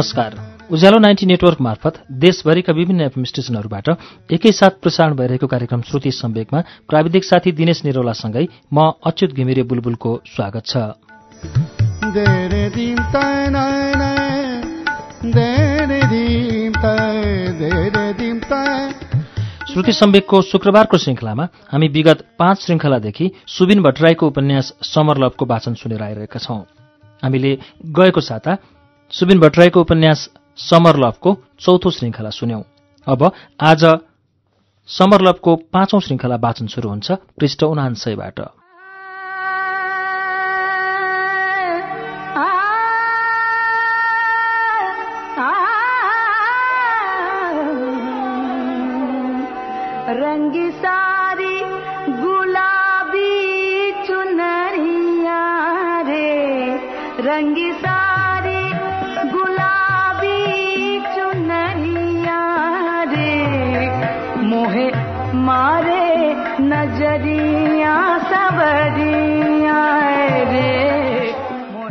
नमस्कार। उज्यालो ninety network मार्फत देशभरिका विभिन्न एफएम स्टेशनहरूबाट एकैसाथ प्रसारण भइरहेको कार्यक्रम श्रुति सम्वेकमा प्राविधिक साथी दिनेश निरौलासँगै म अच्युत घिमिरे बुलबुलको स्वागत छ। श्रुति सम्वेकको शुक्रबारको श्रृङ्खलामा हामी विगत पाँच श्रृङ्खलादेखि सुबिन भट्टराईको उपन्यास समरलभको वाचन सुनेर आइरहेका छौं। हामीले गएको साता सुबिन भट्टराईको उपन्यास समरलभको चौथो श्रृङ्खला सुन्यौं। अब आज समरलभको पाँचौं श्रृङ्खला वाचन शुरू हुन्छ पृष्ठ उनान्सयबाट रंगी सारी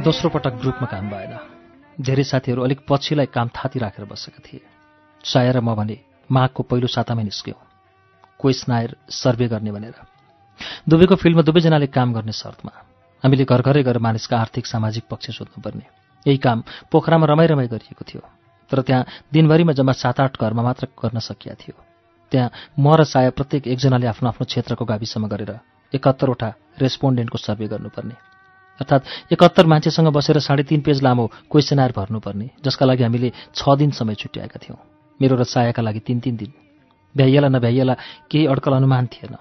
दोस्रो पटक ग्रुपमा काम भएन। धेरै साथीहरू अलिक पछिलाई काम थाती राखेर बसेका थिए। साया र म भने माघको पहिलो सातामै निस्क्यौँ। कोइस नायर सर्वे गर्ने भनेर। दुवैको फिल्डमा दुवैजनाले काम गर्ने शर्तमा। हामीले घर घरै गएर मानिसका आर्थिक सामाजिक पक्ष सोध्नुपर्ने। यही काम पोखरामा रमाइ रमाइ गरिएको थियो। तर त्यहाँ दिनभरिमा जम्मा सात आठ घरमा मात्र गर्न सकिया थियो। त्यहाँ म र साया प्रत्येक एकजनाले आफ्नो आफ्नो क्षेत्रको गाविसमा गरेर एकात्तरवटा रेस्पोन्डेन्टको सर्वे गर्नुपर्ने। अर्थात् एकात्तर मान्छेसँग बसेर साढे तिन पेज लामो क्वेसनायर भर्नुपर्ने जसका लागि हामीले छ दिन समय छुट्याएका थियौँ। मेरो र सायाका लागि तिन तिन दिन। भ्याइएला नभ्याइएला केही अड्कल अनुमान थिएन।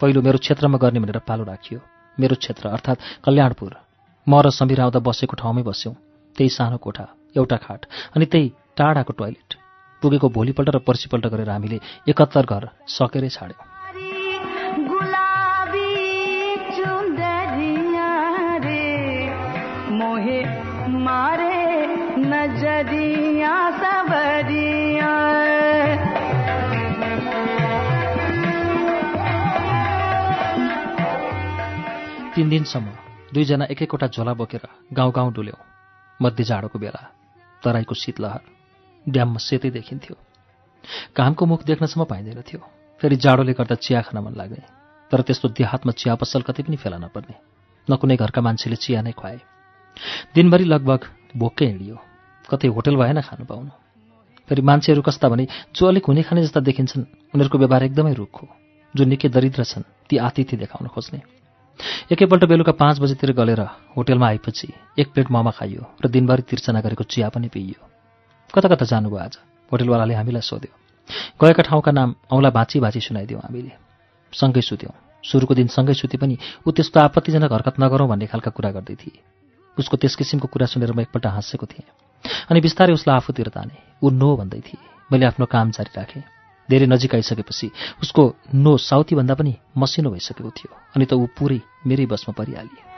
पहिलो मेरो क्षेत्रमा गर्ने भनेर पालो राखियो। मेरो क्षेत्र अर्थात् कल्याणपुर। म र समीर आउँदा बसेको ठाउँमै बस्यौँ। त्यही सानो कोठा एउटा खाट अनि त्यही टाढाको टोयलेट पुगेको भोलिपल्ट र पर्सिपल्ट गरेर हामीले एकहत्तर घर सकेरै छाड्यौँ। तिन दिनसम्म दुईजना एक एकवटा झोला बोकेर गाउँ गाउँ डुल्यौँ मध्य जाडोको बेला तराईको शीतलहर ड्याममा सेतै देखिन्थ्यो। घामको मुख देख्नसम्म पाइँदैन थियो। फेरि जाडोले गर्दा चिया खान मन लाग्ने तर त्यस्तो देहातमा चिया पसल कतै पनि फेला नपर्ने न कुनै घरका मान्छेले चिया नै खुवाए। दिनभरि लगभग भोकै हिँडियो कतै होटल भएन खानु पाउनु। फेरि मान्छेहरू कस्ता भने जो अलिक हुने खाने जस्ता देखिन्छन् उनीहरूको व्यवहार एकदमै रुखो जो निकै दरिद्र छन् ती आतिथ्य देखाउन खोज्ने। एकैपल्ट बेलुका पाँच बजीतिर गलेर होटेलमा आएपछि एक प्लेट मोमो खाइयो र दिनभरि तिर्सना गरेको चिया पनि पिइयो। कता कता जानुभयो आज? होटेलवालाले हामीलाई सोध्यो। गएका ठाउँका नाम औँला भाँची भाँची सुनाइदियौँ हामीले। सँगै सुत्यौँ। सुरुको दिन सँगै सुते पनि ऊ त्यस्तो आपत्तिजनक हरकत नगरौँ भन्ने खालका कुरा गर्दै थिए। उसको त्यस किसिमको कुरा सुनेर म एकपल्ट हाँसेको थिएँ। अनि बिस्तारै उसलाई आफूतिर ताने ऊ नो भन्दै थिए। मैले आफ्नो काम जारी राखेँ। धेरै नजिक आइसकेपछि उसको नो साउथीभन्दा पनि मसिनो भइसकेको थियो अनि त ऊ पुरै मेरै बसमा परिहालिए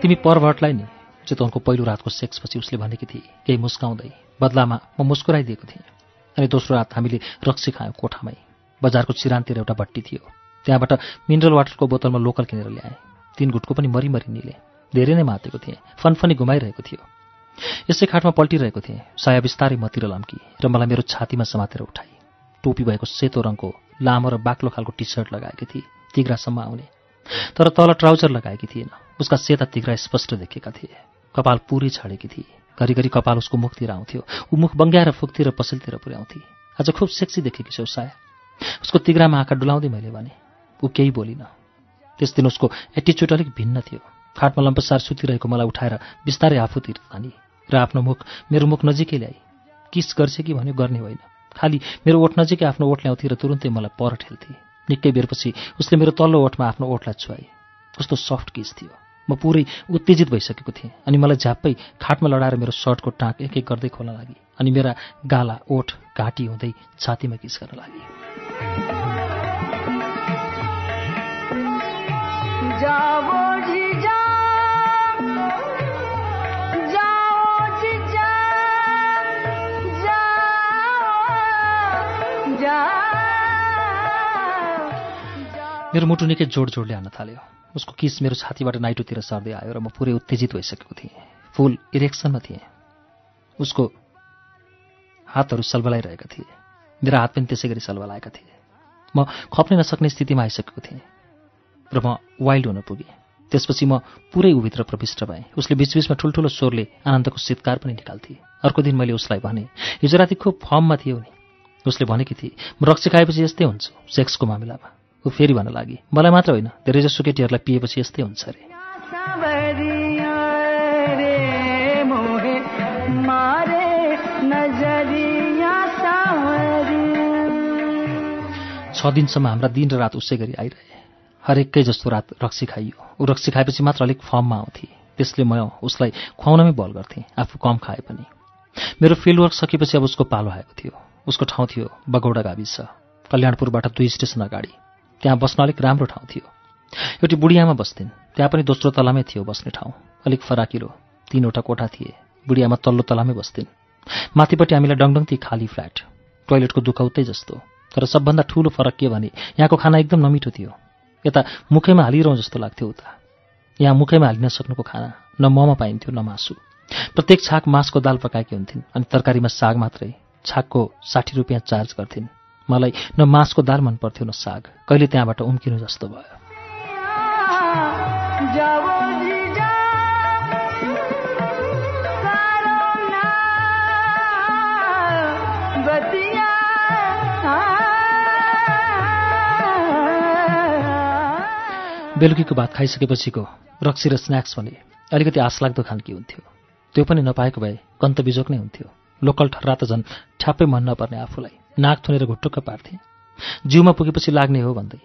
तिमी पर्भटलाई नि चितवनको पहिलो रातको सेक्सपछि उसले भनेकी थिए केही मुस्काउँदै बदलामा म मुस्कुराइदिएको थिएँ। अनि दोस्रो रात हामीले रक्सी खायौँ कोठामै। बजारको चिरानतिर एउटा भट्टी थियो। त्यहाँबाट मिनरल वाटरको बोतलमा लोकल किनेर ल्याएँ। तिन घुटको पनि मरिमरि निले। धेरै नै मातेको थिएँ। फनफनी घुमाइरहेको थियो। यसै खाटमा पल्टिरहेको थिएँ। साया बिस्तारै मतिर लम्की र मलाई मेरो छातीमा समातेर उठाए टोपी भएको सेतो रङको लामो र बाक्लो खालको टी सर्ट लगाएकी थिए। तिग्रासम्म आउने। तर तल ट्राउजर लगाएकी थिएन। उसका सेता तिग्रा स्पष्ट देखेका थिए। कपाल पुरै छाडेकी थिए। घरिघरि कपाल उसको मुखतिर आउँथ्यो। ऊ मुख बङ्ग्याएर फुकतिर पसलतिर पुर्याउँथे। आज खुब सेक्सी देखेकी छेउ साया उसको तिग्रामा आँखा डुलाउँदै मैले भने ऊ केही बोलिन। त्यस दिन उसको एटिच्युड अलिक भिन्न थियो। खाटमा लम्पसार सुतिरहेको मलाई उठाएर बिस्तारै आफूतिर तानी र आफ्नो मुख मेरो मुख नजिकै ल्याई। किस गर्छ कि भन्यो गर्ने होइन। खालि मेरो ओठ नजिकै आफ्नो ओठ ल्याउँथे र तुरुन्तै मलाई पर ठेल्थे। निकै बेरपछि उसले मेरो तल्लो ओठमा आफ्नो ओठलाई छुवाए कस्तो सफ्ट किस थियो। म पुरै उत्तेजित भइसकेको थिएँ अनि मलाई झ्याप्पै खाटमा लडाएर मेरो सर्टको टाँक एक एक गर्दै खोल्न लागि अनि मेरा गाला ओठ घाँटी हुँदै छातीमा किस गर्न लागे मेरो मुटु निकै जोड जोडले हान्न थाल्यो। उसको किस मेरो छातीबाट नाइटोतिर सर्दै आयो र म पुरै उत्तेजित भइसकेको थिएँ। फुल इरेक्सनमा थिएँ। उसको हातहरू सलबलाइरहेका थिए। मेरा हात पनि त्यसै गरी सलबलाएका थिए। म खप्नै नसक्ने स्थितिमा आइसकेको थिएँ र म वाइल्ड हुन पुगेँ। त्यसपछि म पुरै उभित्र प्रविष्ट भएँ। उसले बिचबिचमा ठुल्ठुलो स्वरले आनन्दको शीतकार पनि निकाल्थे। अर्को दिन मैले उसलाई भने हिजो राति खुब फर्ममा थियो नि। उसले भनेकी थिए म रक्सी खाएपछि यस्तै हुन्छु सेक्सको मामिलामा। ऊ फेरि भन्न लागि। मलाई मात्र होइन धेरैजसो केटीहरूलाई पिएपछि यस्तै हुन्छ अरे। छ दिनसम्म हाम्रा दिन र रात उसै गरी आइरहे। हरेकै जस्तो रात रक्सी खाइयो। ऊ रक्सी खाएपछि मात्र अलिक फर्ममा आउँथे। त्यसले म उसलाई खुवाउनमै बल गर्थेँ आफू कम खाए पनि। मेरो फिल्डवर्क सकेपछि अब उसको पालो आएको थियो। उसको ठाउँ थियो बगौडा गाविस। कल्याणपुरबाट दुई स्टेसन अगाडि। त्यहाँ बस्न अलिक राम्रो ठाउँ थियो। एउटी बुढियामा बस्थिन्। त्यहाँ पनि दोस्रो तलामै थियो बस्ने ठाउँ। अलिक फराकिलो। तिनवटा कोठा थिए। बुढियामा तल्लो तलामै बस्थिन्। माथिपट्टि हामीलाई डङडङती खाली फ्ल्याट। टोइलेटको दुखाउतै जस्तो। तर सबभन्दा ठुलो फरक के भने यहाँको खाना एकदम नमिठो थियो। यता मुखैमा हालिरहँ जस्तो लाग्थ्यो उता। यहाँ मुखैमा हालिन सक्नुको खाना। न ममा पाइन्थ्यो न मासु। प्रत्येक छाक मासको दाल पकाएकी हुन्थिन्। अनि तरकारीमा साग मात्रै। छाकको साठी रुपियाँ चार्ज गर्थिन्। मलाई न मासको दाल मन पर्थ्यो न साग। कहिले त्यहाँबाट उम्किनु जस्तो भयो। बेलुकीको भात खाइसकेपछिको रक्सी र स्न्याक्स भने अलिकति आशलाग्दो खानकी हुन्थ्यो। त्यो पनि नपाएको भए कन्त बिजोक नै हुन्थ्यो। लोकल ठर्रा त झन् ठ्याप्पै मन नपर्ने आफूलाई। नाक थुनेर घुट्टुक्क पार्थे। जिउमा पुगेपछि लाग्ने हो भन्दै।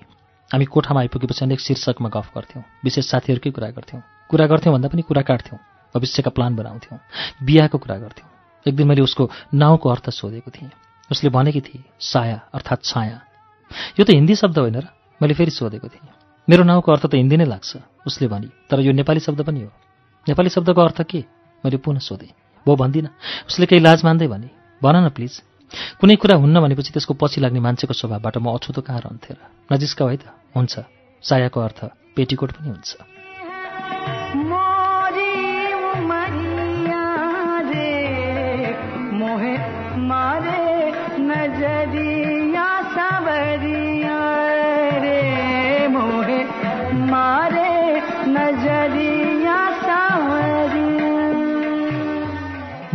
हामी कोठामा आइपुगेपछि अनेक शीर्षकमा गफ गर्थ्यौँ। विशेष साथीहरूकै कुरा गर्थ्यौँ। कुरा गर्थ्यौँ भन्दा पनि कुरा काट्थ्यौँ। भविष्यका प्लान बनाउँथ्यौँ। बिहाको कुरा गर्थ्यौँ। एक दिन मैले उसको नाउँको अर्थ सोधेको थिएँ। उसले भनेकी थिए साया अर्थात् छाया। यो त हिन्दी शब्द होइन र? मैले फेरि सोधेको थिएँ। मेरो नाउँको अर्थ त हिन्दी नै लाग्छ उसले भनी। तर यो नेपाली शब्द पनि हो। नेपाली शब्दको अर्थ के? मैले पुनः सोधेँ। भो भन्दिनँ। उसले केही लाज मान्दै भने भन न प्लिज। कुनै कुरा हुन्न भनेपछि त्यसको पछि लाग्ने मान्छेको स्वभावबाट म अछुतो कहाँ रहन्थेँ र? नजिस्का है त। हुन्छ। सायाको अर्थ पेटिकोट पनि हुन्छ।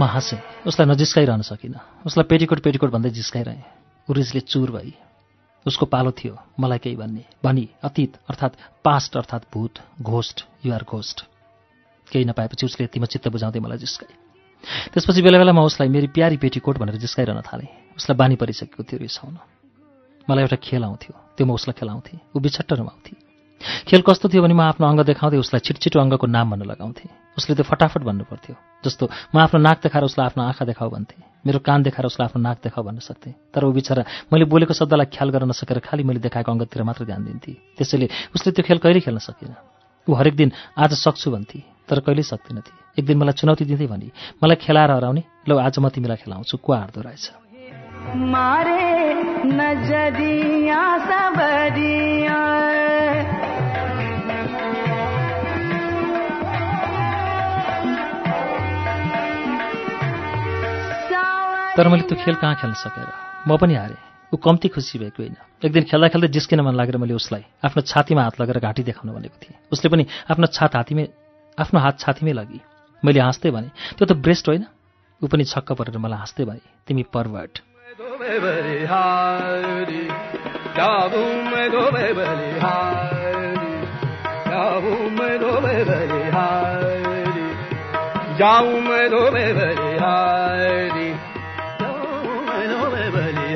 म हाँसेँ उसलाई नजिस्काइरहन सकिनँ। उसलाई पेटिकोट पेटिकोट भन्दै जिस्काइरहेँ। ऊ रिसले चुर भई उसको पालो थियो मलाई केही भन्ने। भनी अतीत अर्थात् पास्ट अर्थात् भूत घोस्ट युआर घोस्ट केही नपाएपछि उसले यतिमा चित्त बुझाउँदै मलाई जिस्काए। त्यसपछि बेला बेला म उसलाई मेरी प्यारी पेटीकोट भनेर जिस्काइरहन थालेँ। उसलाई बानी परिसकेको थियो रिसाउन मलाई एउटा खेल आउँथ्यो। त्यो म उसलाई खेलाउँथेँ। ऊ बिछट्ट रमाउँथे खेल कस्तो थियो भने म आफ्नो अङ्ग देखाउँदै उसलाई छिटछिटो अङ्गको नाम भन्न लगाउँथेँ। उसले त्यो फटाफट भन्नु पर्थ्यो जस्तो म आफ्नो नाक देखाएर उसलाई आफ्नो आँखा देखाऊ भन्थेँ। मेरो कान देखाएर उसलाई आफ्नो नाक देखाऊ भन्न सक्थेँ। तर ऊ बिचरा मैले बोलेको शब्दलाई ख्याल गर्न नसकेर खालि मैले देखाएको अङ्गतिर मात्र ध्यान दिन्थे। त्यसैले उसले त्यो खेल कहिल्यै खेल्न सकेन। ऊ हरेक दिन आज सक्छु भन्थे तर कहिल्यै सक्दिनथे एक दिन मलाई चुनौती दिँदै भने मलाई खेलाएर हराउने ल आज म तिमीलाई खेलाउँछु। को हार्दो रहेछ? तर मैले त्यो खेल कहाँ खेल्न सकेर? म पनि हारेँ। ऊ कम्ती खुसी भएको होइन। एक दिन खेल्दा खेल्दै जिस्किन मन लागेर मैले उसलाई आफ्नो छातीमा हात लगेर घाँटी देखाउन भनेको थिएँ। उसले पनि आफ्नो छात हातीमै आफ्नो हात छातीमै लगी। मैले हाँस्दै भने त्यो त ब्रेस्ट होइन? ऊ पनि छक्क परेर मलाई हाँस्दै भने तिमी पर्वर्ट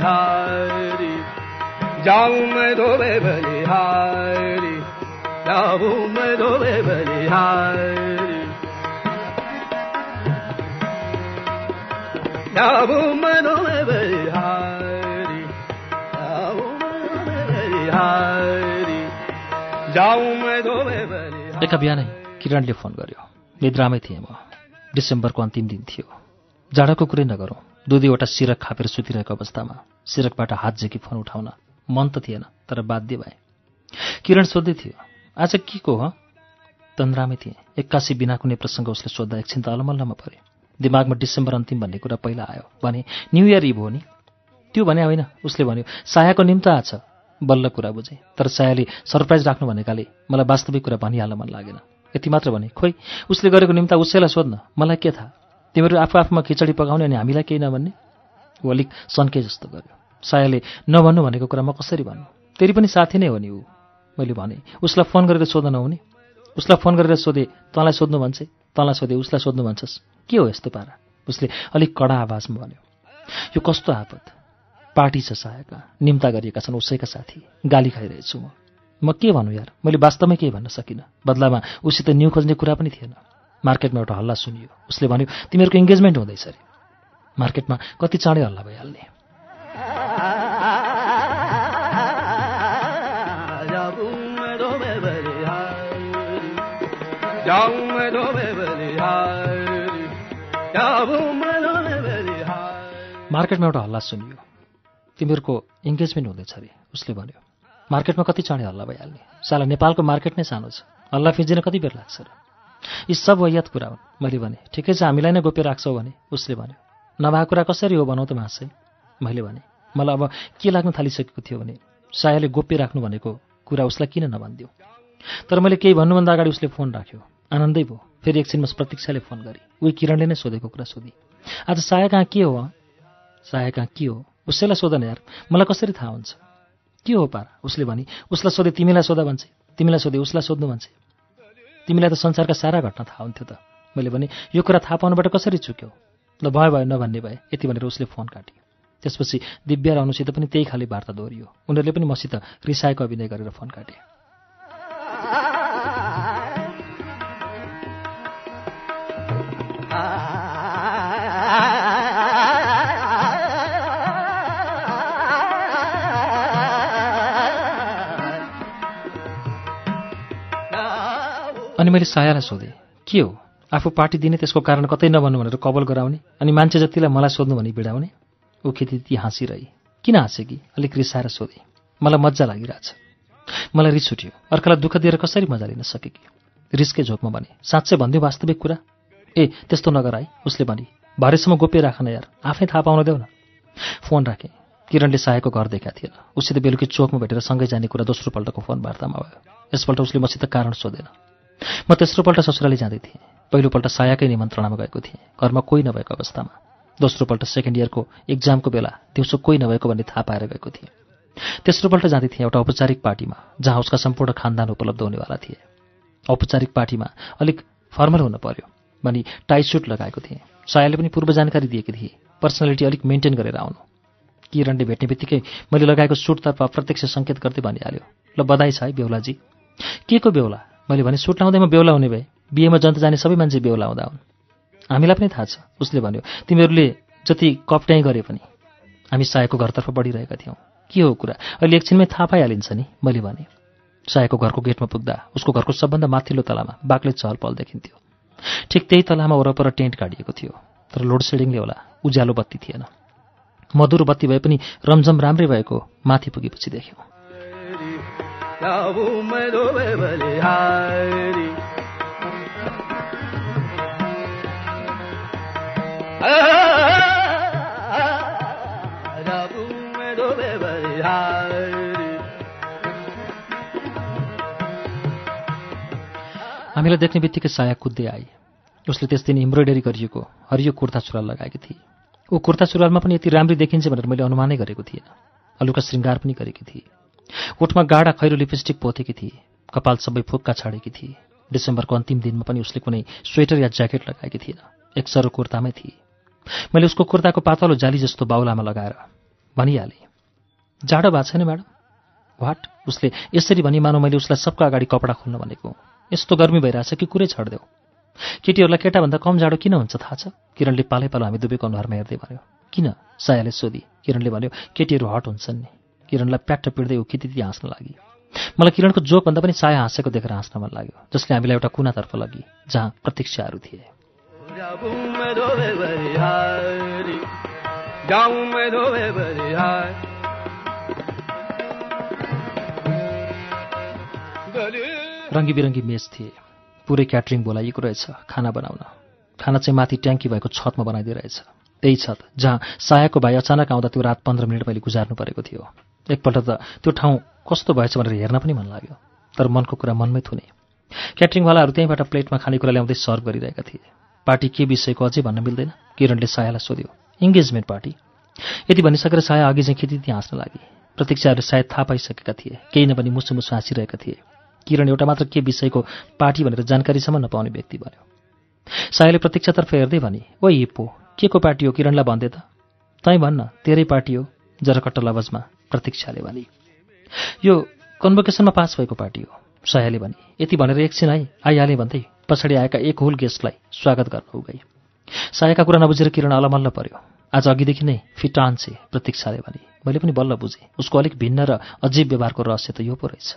बलिहारी जाऊं मैं दो बलिहारी जाऊं मैं दो बलिहारी एका बिहानै किरणले फोन गर्यो। निद्रामै थिएँ म। डिसेम्बरको अन्तिम दिन थियो। जाडोको कुरै नगरौँ। दुई दुईवटा सिरक खापेर सुतिरहेको अवस्थामा सिरकबाट हात झेकी फोन उठाउन मन त थिएन तर बाध्य भए। किरण सोध्दै थियो आज के को हो? तन्द्रामै थिएँ। एक्कासी बिना कुनै प्रसङ्ग उसले सोद्धा एकछिन त अलमल्लमा पऱ्यो दिमागमा डिसेम्बर अन्तिम भन्ने कुरा पहिला आयो। भने न्यु इयर इभ हो नि? त्यो भने होइन। उसले भन्यो सायाको निम्त आछ बल्ल कुरा बुझेँ तर सायाले सरप्राइज राख्नु भनेकाले मलाई वास्तविक कुरा भनिहाल्न मन लागेन। यति मात्र भने खोइ उसले गरेको निम्ता उसैलाई सोध्न मलाई के थाहा? तिमीहरू आफू आफूमा खिचडी पकाउने अनि हामीलाई केही नभन्ने? ऊ अलिक सन्के जस्तो गर्यो। सायाले नभन्नु भनेको कुरा म कसरी भन्नु? तेरि पनि साथी नै हो नि ऊ। मैले भने। उसलाई फोन गरेर सोध्न नहुने उसलाई फोन गरेर सोधेँ। तँलाई सोध्नु भन्छ? तँलाई सोधेँ। उसलाई सोध्नु भन्छस्? के हो यस्तो पारा? उसले अलिक कडा आवाजमा भन्यो। यो कस्तो आपत? पार्टी छ सायका। निम्ता गरिएका छन् उसैका साथी। गाली खाइरहेछु म। म के भनौँ यार? मैले वास्तवमै केही भन्न सकिनँ। बदलामा उसित न्यु खोज्ने कुरा पनि थिएन। मार्केटमा एउटा हल्ला सुनियो। उसले भन्यो तिमीहरूको इङ्गेजमेन्ट हुँदैछ अरे। मार्केटमा कति चाँडै हल्ला भइहाल्ने। मार्केटमा एउटा हल्ला सुनियो। तिमीहरूको इङ्गेजमेन्ट हुँदैछ अरे। उसले भन्यो मार्केटमा कति चाँडै हल्ला भइहाल्ने। साला नेपालको मार्केट नै सानो छ। हल्ला फिजिन कति बेर लाग्छ र? यी सब वैयात कुरा हुन् मैले भने। ठिकै छ हामीलाई नै गोप्य राख्छौ भने उसले भन्यो। नभएको कुरा कसरी हो भनौँ त मासै मैले भने। मलाई अब के लाग्न थालिसकेको थियो भने सायाले गोप्य राख्नु भनेको कुरा उसलाई किन नभनिदियो? तर मैले केही भन्नुभन्दा अगाडि उसले फोन राख्यो। आनन्दै भयो। फेरि एकछिनमा प्रतिक्षाले फोन गरेँ। उही किरणले नै सोधेको कुरा सोधी। आज साया कहाँ के हो साया कहाँ के हो? उसैलाई सोध यार। मलाई कसरी थाहा हुन्छ? के हो पारा? उसले भने उसलाई सोधे तिमीलाई सोधा भन्छे। तिमीलाई सोधे उसलाई सोध्नु भन्छे। तिमीलाई त संसारका सारा घटना थाहा हुन्थ्यो त। मैले भने यो कुरा थाहा पाउनुबाट कसरी चुक्यौ? ल भयो भयो नभन्ने भए। यति भनेर उसले फोन काट्यो। त्यसपछि दिव्या र अनुसित पनि त्यही खाले वार्ता दोहोरियो। उनीहरूले पनि मसित रिसाएको अभिनय गरेर फोन काटे। अनि मैले सायालाई सोधेँ के हो? आफू पार्टी दिने त्यसको कारण कतै नभन्नु भनेर कबल गराउने अनि मान्छे जतिलाई मलाई सोध्नु भनी बिडाउने? ऊ खेती ती हाँसिरहे किन हाँसे कि अलिक रिसाएर सोधेँ मलाई मजा लागिरहेछ। मलाई रिस उठ्यो। अर्कालाई दुःख दिएर कसरी मजा लिन सके कि रिसकै झोकमा भने साँच्चै भनिदियो वास्तविक कुरा? ए त्यस्तो नगर है उसले भने भरेसम्म गोप्य राखन यार आफै थाहा पाउन देऊ न। फोन राखेँ। किरणले सायको घर देखा थिएन। उसित बेलुकी चोकमा भेटेर सँगै जाने कुरा दोस्रो पल्टको फोन वार्तामा भयो। यसपल्ट उसले मसित कारण सोधेन। म तेस्रोपल्ट ससुराली जाँदै थिएँ। पहिलोपल्ट सायाकै निमन्त्रणामा गएको थिएँ। घरमा कोही नभएको अवस्थामा। दोस्रोपल्ट सेकेन्ड इयरको इक्जामको बेला दिउँसो कोही नभएको भन्ने थाहा पाएर गएको थिएँ। तेस्रोपल्ट जाँदै थिएँ एउटा औपचारिक पार्टीमा जहाँ उसका सम्पूर्ण खानदान उपलब्ध हुनेवाला थिए। औपचारिक पार्टीमा अलिक फर्मल हुन पर्यो भनी टाई सुट लगाएको थिएँ। सायाले पनि पूर्व जानकारी दिएकी थिए। पर्सनालिटी अलिक मेन्टेन गरेर आउनु। किरणले भेट्ने बित्तिकै मैले लगाएको सुटतर्फ अप्रत्यक्ष सङ्केत गर्दै भनिहाल्यो ल बधाई छ है बेहुलाजी। के को बेहुला? मैले भने सुट लाउँदैमा बेहुला हुने भए बिहेमा जन्त जाने सबै मान्छे बेहुला हुँदा हुन्। हामीलाई पनि थाहा छ। उसले भन्यो तिमीहरूले जति कप्ट्याइ गरे पनि हामी सायको घरतर्फ बढिरहेका थियौँ। के हो कुरा? अहिले एकछिनमै थाहा पाइहालिन्छ नि। मैले भने सायको घरको गेटमा पुग्दा उसको घरको सबभन्दा माथिल्लो तलामा बाक्ले चहल पहल देखिन्थ्यो। ठिक त्यही तलामा वरपर टेन्ट काटिएको थियो तर लोड सेडिङले होला उज्यालो बत्ती थिएन। मधुर बत्ती भए पनि रमझम राम्रै भएको माथि पुगेपछि देख्यौँ। हामीलाई देख्ने बित्तिकै साया कुद्दै आए। उसले त्यस दिन इम्ब्रोइडरी गरिएको हरियो कुर्ता सुरुवाल लगाएकी थिए। ऊ कुर्ता सुरुवालमा पनि यति राम्री देखिन्छ भनेर मैले अनुमानै गरेको थिएन। हलुका श्रृङ्गार पनि गरेकी थिए। ओठमा गाडा खैरो लिपस्टिक पोतेकी थिए। कपाल सबै फुक्का छाडेकी थिए। डिसेम्बरको अन्तिम दिनमा पनि उसले कुनै स्वेटर या ज्याकेट लगाएकी थिएन। एक सरो कुर्तामै थिए। मैले उसको कुर्ताको पातलो जाली जस्तो बाहुलामा लगाएर भनिहालेँ जाडो भएको छैन म्याडम। वाट उसले यसरी भनी मानौ मैले उसलाई सबको अगाडि कपडा खोल्न भनेको। यस्तो गर्मी भइरहेछ कि कुरै छड्देऊ। केटीहरूलाई केटाभन्दा कम जाडो किन हुन्छ थाहा छ? किरणले पालै पालो हामी दुबईको अनुहारमा हेर्दै भन्यो किन? सायाले सोधी। किरणले भन्यो केटीहरू हट हुन्छन् नि। किरणलाई प्याट्ट पिड्दै उखिति हाँस्न लागि। मलाई किरणको जोकभन्दा पनि साया हाँसेको देखेर हाँस्न मन लाग्यो जसले हामीलाई एउटा कुनातर्फ लगी जहाँ प्रतीक्षाहरू थिए। रङ्गी बिरङ्गी मेज थिए। पुरै क्याटरिङ बोलाइएको रहेछ खाना बनाउन। खाना चाहिँ माथि ट्याङ्की भएको छतमा बनाइदिइरहेछ। त्यही छत जहाँ सायाको भाइ अचानक आउँदा त्यो रात पन्ध्र मिनट मैले गुजार्नु परेको थियो। एकपल्ट त त्यो ठाउँ कस्तो भएछ भनेर हेर्न पनि मन लाग्यो। तर मनको कुरा मनमै थुने। क्याटरिङवालाहरू त्यहीँबाट प्लेटमा खानेकुरा ल्याउँदै सर्भ गरिरहेका थिए। पार्टी के विषयको अझै भन्न मिल्दैन किरणले सायालाई सोध्यो। Engagement party? यति भनिसकेर साया अघि चाहिँ खेती हाँस्न लागि। प्रतीक्षाहरू सायद थाहा पाइसकेका थिए। केही नभनी मुसु मुसु हाँसिरहेका थिए। किरण एउटा मात्र के विषयको पार्टी भनेर जानकारीसम्म नपाउने व्यक्ति बन्यो। सायाले प्रतीक्षातर्फ हेर्दै भने ओ हिप्पो के को पार्टी हो किरणलाई भन्दे त? तै भन्न तेरै पार्टी हो जरकट्ट लवजमा। प्रतीक्षाले भने। यो कन्भोकेसनमा पास भएको पार्टी हो सयाले भने। यति भनेर एकछिन है आइहालेँ भन्दै पछाडि आएका एक होल गेस्टलाई स्वागत गर्न उगई सायाका कुरा नबुझेर किरण अलमल्ल पर्यो। आज अघिदेखि नै फिटान्से प्रतीक्षाले भने। मैले पनि बल्ल बुझेँ उसको अलिक भिन्न र अजीब व्यवहारको रहस्य त यो पो रहेछ।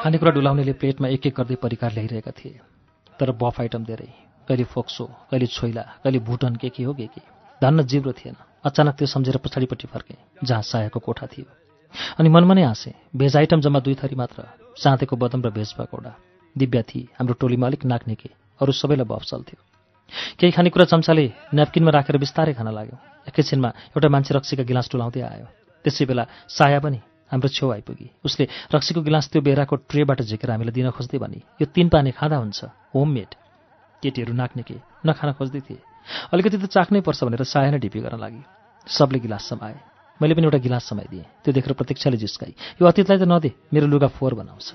खानेकुरा डुलाउनेले प्लेटमा एक एक गर्दै परिकार ल्याइरहेका थिए। तर बफ आइटम धेरै। कहिले फोक्सो कहिले छोइला कहिले भुटन के के हो के के। धन्न जिब्रो थिएन। अचानक त्यो सम्झेर पछाडिपट्टि फर्केँ जहाँ सायाको कोठा थियो। अनि मनमा नै हाँसेँ भेज आइटम जम्मा दुई थरी मात्र साँतेको बदम र भेज पकौडा। दिव्या थिए हाम्रो टोलीमा अलिक नाक्नेके अरू सबैलाई बफ चल्थ्यो। केही खानेकुरा चम्चाले न्यापकिनमा राखेर बिस्तारै खान लाग्यो। एकैछिनमा एउटा मान्छे रक्सीका गिलास टुलाउँदै आयो। त्यसै बेला साया पनि हाम्रो छेउ आइपुगी। उसले रक्सीको गिलास त्यो बेराको ट्रेबाट झिकेर हामीलाई दिन खोज्दै भने यो तिन पानी खाँदा हुन्छ होममेड। केटीहरू नाक्ने के? नखान खोज्दै थिए। अलिकति त चाख्नै पर्छ भनेर साया नै ढिपी गर्न लागि। सबले गिलास समाए। मैले पनि एउटा गिलास समाइदिएँ। त्यो देखेर प्रतीक्षाले जिस्काई यो अतीतलाई त नदे मेरो लुगा फोहोर बनाउँछ।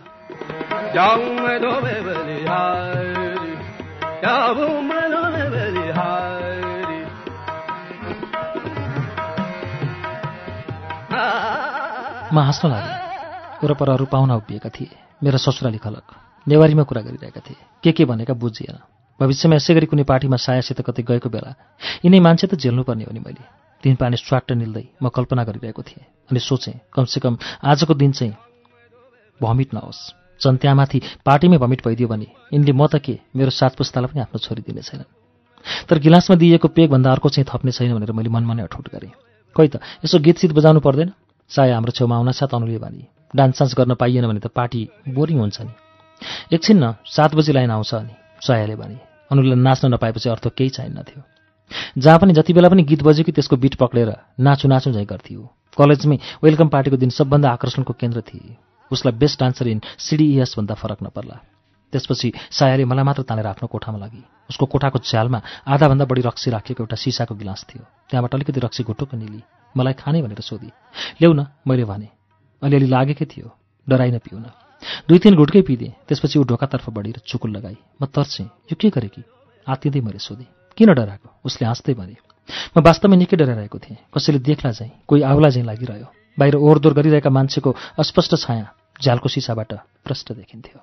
हाँस्न लागेँ वरपरहरू पाहुना उभिएका थिए। मेरा ससुराली खलक नेवारीमा कुरा गरिरहेका थिए। के के भनेका बुझिएन। भविष्यमा यसै गरी कुनै पार्टीमा सायासित कतै गएको बेला यिनै मान्छे त झेल्नुपर्ने हो नि मैले। तिन पानी स्वाट्ट निल्दै म कल्पना गरिरहेको थिएँ अनि सोचेँ कमसेकम आजको दिन चाहिँ भमिट नहोस्। झन् त्यहाँमाथि पार्टीमै भमिट भइदियो भने यिनले म त के मेरो सात पुस्तालाई पनि आफ्नो छोरी दिने छैनन्। तर गिलासमा दिइएको पेगभन्दा अर्को चाहिँ थप्ने छैन भनेर मैले मनमा नै अठोट गरेँ। खोइ त यसो गीत सित बजाउनु पर्दैन? साया हाम्रो छेउमा आउन साथ अनुले भने डान्स सान्स गर्न पाइएन भने त पार्टी बोरिङ हुन्छ नि। एकछिन न सात बजी लाइन आउँछ अनि सायाले भने अनुलाई नाच्न नपाएपछि अर्थ केही चाहिन्न थियो। जहाँ पनि जति बेला पनि गीत बज्यो कि त्यसको बिट पक्रेर नाचु नाचु झैँ गर्थ्यो। कलेजमै वेलकम पार्टीको दिन सबभन्दा आकर्षणको केन्द्र थिए। उसलाई बेस्ट डान्सर इन सिडिइएस भन्दा फरक नपर्ला। त्यसपछि सायाले मलाई मात्र तानेर आफ्नो कोठामा लागि। उसको कोठाको झ्यालमा आधाभन्दा बढी रक्सी राखिएको एउटा सिसाको गिलास थियो। त्यहाँबाट अलिकति रक्सी घुटुक्क निली। मलाई खाने भनेर सोधी। ल्याउ न मैले भने। अलिअलि लागेकै थियो डराइन पिउन। दुई तिन घुटकै पिदिएँ त्यसपछि ऊ ढोकातर्फ बढेर चुकुल लगाई। म तर्सेँ यो के गरेँ कि? आत्तिँदै मैले सोधेँ। किन डराएको? उसले हाँस्दै भने म वास्तवमै निकै डराइरहेको थिएँ। कसैले देख्ला चाहिँ कोही आउला चाहिँ लागिरह्यो। बाहिर ओहोरदोहोर गरिरहेका मान्छेको अस्पष्ट छाया झ्यालको सिसाबाट प्रष्ट देखिन्थ्यो।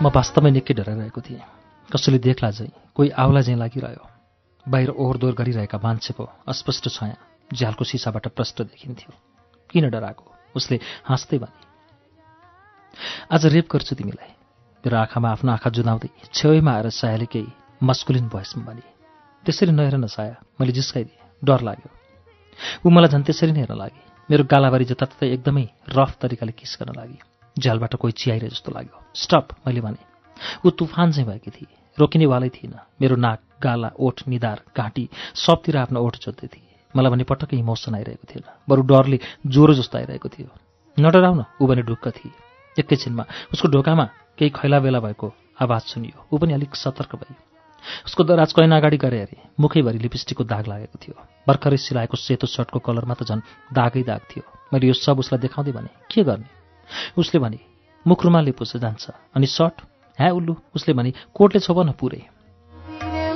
म वास्तवमै निकै डराइरहेको थिएँ। कसैले देख्ला चाहिँ कोही आउला चाहिँ लागिरह्यो। बाहिर ओहोरदोहोर गरिरहेका मान्छेको अस्पष्ट छाया झ्यालको सिसाबाट प्रष्ट देखिन्थ्यो। किन डराएको? उसले हाँस्दै भने आज रेप गर्छु तिमीलाई। मेरो आँखामा आफ्नो आँखा जुदाउँदै छेउमा आएर सायाले केही मस्कुलिन भोइसमा भने त्यसरी नहेर साया मैले जिस्काइदिएँ डर लाग्यो। ऊ मलाई झन् त्यसरी नै हेर्न लागि। मेरो गालाबारी जताततै एकदमै रफ तरिकाले किस गर्न लागि। झ्यालबाट कोही चियाइरहे जस्तो लाग्यो। स्टप मैले भने। ऊ तुफान चाहिँ भएकी थिए। रोकिनेवालै थिइनँ मेरो नाक गाला ओठ निधार घाँटी सबतिर आफ्नो ओठ जोत्दै थिए। मलाई भने पटक्कै इमोसन आइरहेको थिएन। बरु डरले ज्वरो जस्तो आइरहेको थियो। नडराउन ऊ भने ढुक्क थिए। एकैछिनमा उसको ढोकामा केही खैला बेला भएको आवाज सुनियो। ऊ पनि अलिक सतर्क भई। उसको दराज कैन अगाडि गरे अरे मुखैभरि लिपस्टिकको दाग लागेको थियो। भर्खरै सिलाएको सेतो सर्टको कलरमा त झन् दागै दाग थियो। मैले यो सब उसलाई देखाउँदै भने के गर्ने? उसले भने मुख रुमालले जान्छ। अनि सर्ट ह्या उल्लु। उसले भने कोटले छोप न पुरै। हैं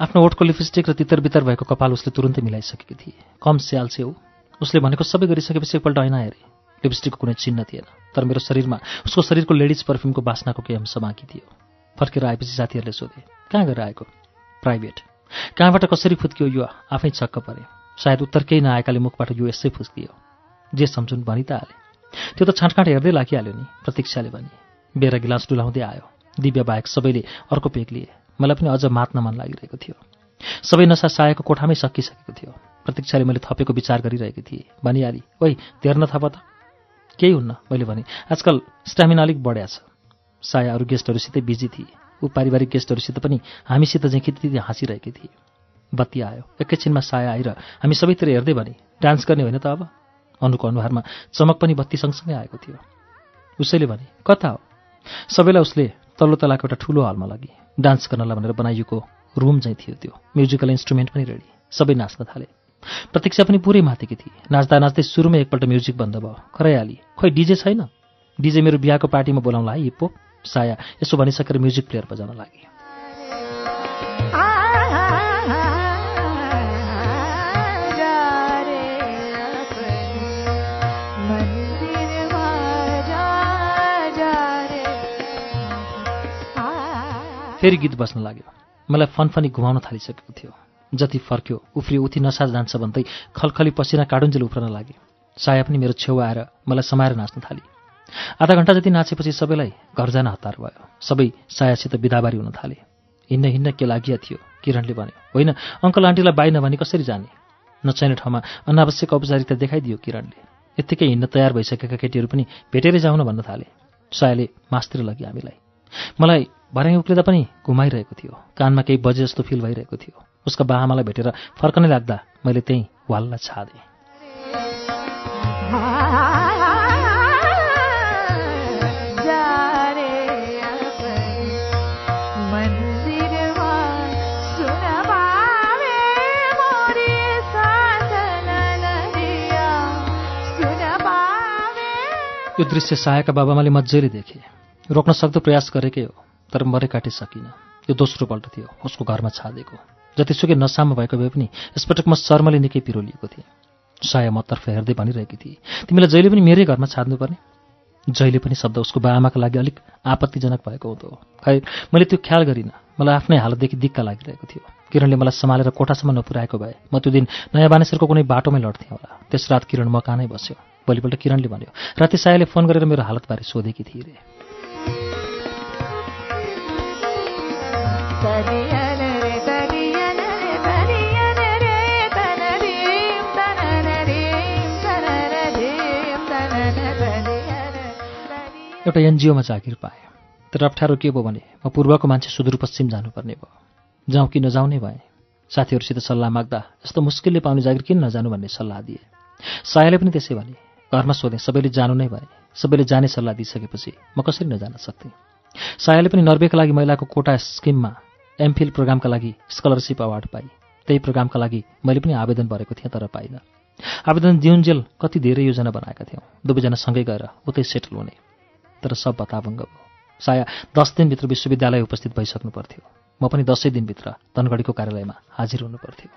आफ्नो ओठको लिपस्टिक र तितर बितर भएको कपाल उसले तुरुन्तै मिलाइसकेकी थिए। कम स्याल छेउ उसले भनेको सबै गरिसकेपछि एकपल्ट ऐना हेरे। लिपस्टिकको कुनै चिन्ह थिएन। तर मेरो शरीरमा उसको शरीरको लेडिज पर्फ्युमको बास्नाको केही अंश बाँकी थियो। फर्केर आएपछि साथीहरूले सोधे कहाँ गएर आएको? प्राइभेट। कहाँबाट कसरी फुत्कियो यो? आफै छक्क परे। सायद उत्तर केही नआएकाले मुखबाट यो यसै फुस्कियो। जे सम्झुन भनि त हाले। त्यो त छाँटकाँट हेर्दै लागिहाल्यो नि प्रतीक्षाले भने। बेरा गिलास डुलाउँदै आयो। दिव्य बाहेक सबैले अर्को पेक लिए। मलाई पनि अझ मात्न मन लागिरहेको थियो। सबै नसा सायाको कोठामै सकिसकेको थियो। प्रतीक्षाले मैले थपेको विचार गरिरहेकी थिएँ। भनिहाली ओइ धेर्न थप त। केही हुन्न मैले भने। आजकल स्ट्यामिना अलिक बढ्या छ। साया अरू गेस्टहरूसितै बिजी थिए। ऊ पारिवारिक गेस्टहरूसित पनि हामीसित चाहिँ खिति हाँसिरहेकी थिए। बत्ती आयो। एकैछिनमा साया आएर हामी सबैतिर हेर्दै भने डान्स गर्ने होइन त अब? अनुको अनुहारमा चमक पनि बत्ती सँगसँगै आएको थियो। उसैले भने कता हो? सबैलाई उसले तल्लो तलाको एउटा ठुलो हलमा लगी। डान्स गर्नलाई भनेर बनाइएको रुम चाहिँ थियो त्यो। म्युजिकल इन्स्ट्रुमेन्ट पनि रेडी। सबै नाच्न थाले। प्रतीक्षा पनि पुरै माथिकी थिए। नाच्दा नाच्दै सुरुमै एकपल्ट म्युजिक बन्द भयो। खराइहाली खोइ डिजे छैन? डिजे मेरो बिहाको पार्टीमा बोलाउँला है हिप्पो? साया यसो भनिसकेर म्युजिक प्लेयर बजाउन लागे फेरि गीत बस्न लाग्यो। मलाई फनफनी घुमाउन थालिसकेको थियो। जति फर्क्यो उफ्री उठी नसा जान्छ भन्दै खलखली पसिना काडुन्जेल उफ्रन लागे। साया पनि मेरो छेउ आएर मलाई समाएर नाच्न थाली। आधा घन्टा जति नाचेपछि सबैलाई घर जान हतार भयो। सबै सायासित बिदाबारी हुन थाले। हिँड्न हिँड्न के लागिया थियो किरणले भन्यो। होइन अङ्कल आन्टीलाई बाई नभनी कसरी जाने? नचाहिने ठाउँमा अनावश्यक औपचारिकता देखाइदियो किरणले। यत्तिकै हिँड्न तयार भइसकेका केटीहरू पनि भेटेरै जाउन भन्न थाले। सायाले मासतिर लग्यो हामीलाई। मलाई भर्याङ उक्लिँदा पनि घुमाइरहेको थियो। कानमा केही बजे जस्तो फिल भइरहेको थियो। उसका बाआमालाई भेटेर फर्कनै लाग्दा मैले त्यहीँ वाल्ला छादेँ। यो दृश्य सहायका बाबामाले मजाले देखे। रोक्न सक्दो प्रयास गरेकै हो तर मरे काटि सकिनँ। यो दोस्रो पल्ट थियो उसको घरमा छादेको। जतिसुकै नसामा भएको भए पनि यसपटक म शर्मले निकै पिरो लिएको थिएँ। साया मतर्फ हेर्दै भनिरहेकी थिए तिमीलाई जहिले पनि मेरै घरमा छाड्नुपर्ने? जहिले पनि शब्द उसको बाआमाका लागि अलिक आपत्तिजनक भएको हुँदो खै मैले त्यो ख्याल गरिनँ। मलाई आफ्नै हालतदेखि दिक्क लागिरहेको थियो। किरणले मलाई सम्हालेर कोठासम्म नपुर्याएको भए म त्यो दिन नयाँ बानेश्वरको कुनै बाटोमै लड्थेँ होला। त्यस रात किरण मकानै बस्यो। भोलिपल्ट किरणले भन्यो राति सायाले फोन गरेर मेरो हालतबारे सोधेकी थिए रे। एउटा एनजिओमा जागिर पाएँ। तर अप्ठ्यारो के भयो भने म पूर्वको मान्छे सुदूरपश्चिम जानुपर्ने भयो। जाउँ कि नजाउँ नै भएँ। साथीहरूसित सल्लाह माग्दा यस्तो मुस्किलले पाउने जागिर किन नजानु भन्ने सल्लाह दिए। सायाले पनि त्यसै भने घरमा सोधेँ सबैले जानु नै भने सबैले जाने सल्लाह दिइसकेपछि म कसरी नजान सक्थेँ? सायाले पनि नर्वेका लागि महिलाको कोटा स्किममा एमफिल प्रोग्रामका लागि स्कलरसिप अवार्ड पाए। त्यही प्रोग्रामका लागि मैले पनि आवेदन भरेको थिएँ तर पाइनँ। आवेदन दिउन्जेल कति धेरै योजना बनाएका थियौँ। दुवैजना सँगै गएर उतै सेटल हुने। तर सब बताभङ्ग भयो। साया दस दिनभित्र विश्वविद्यालय उपस्थित भइसक्नु पर्थ्यो म पनि दसैँ दिनभित्र धनगढीको कार्यालयमा हाजिर हुनु पर्थ्यो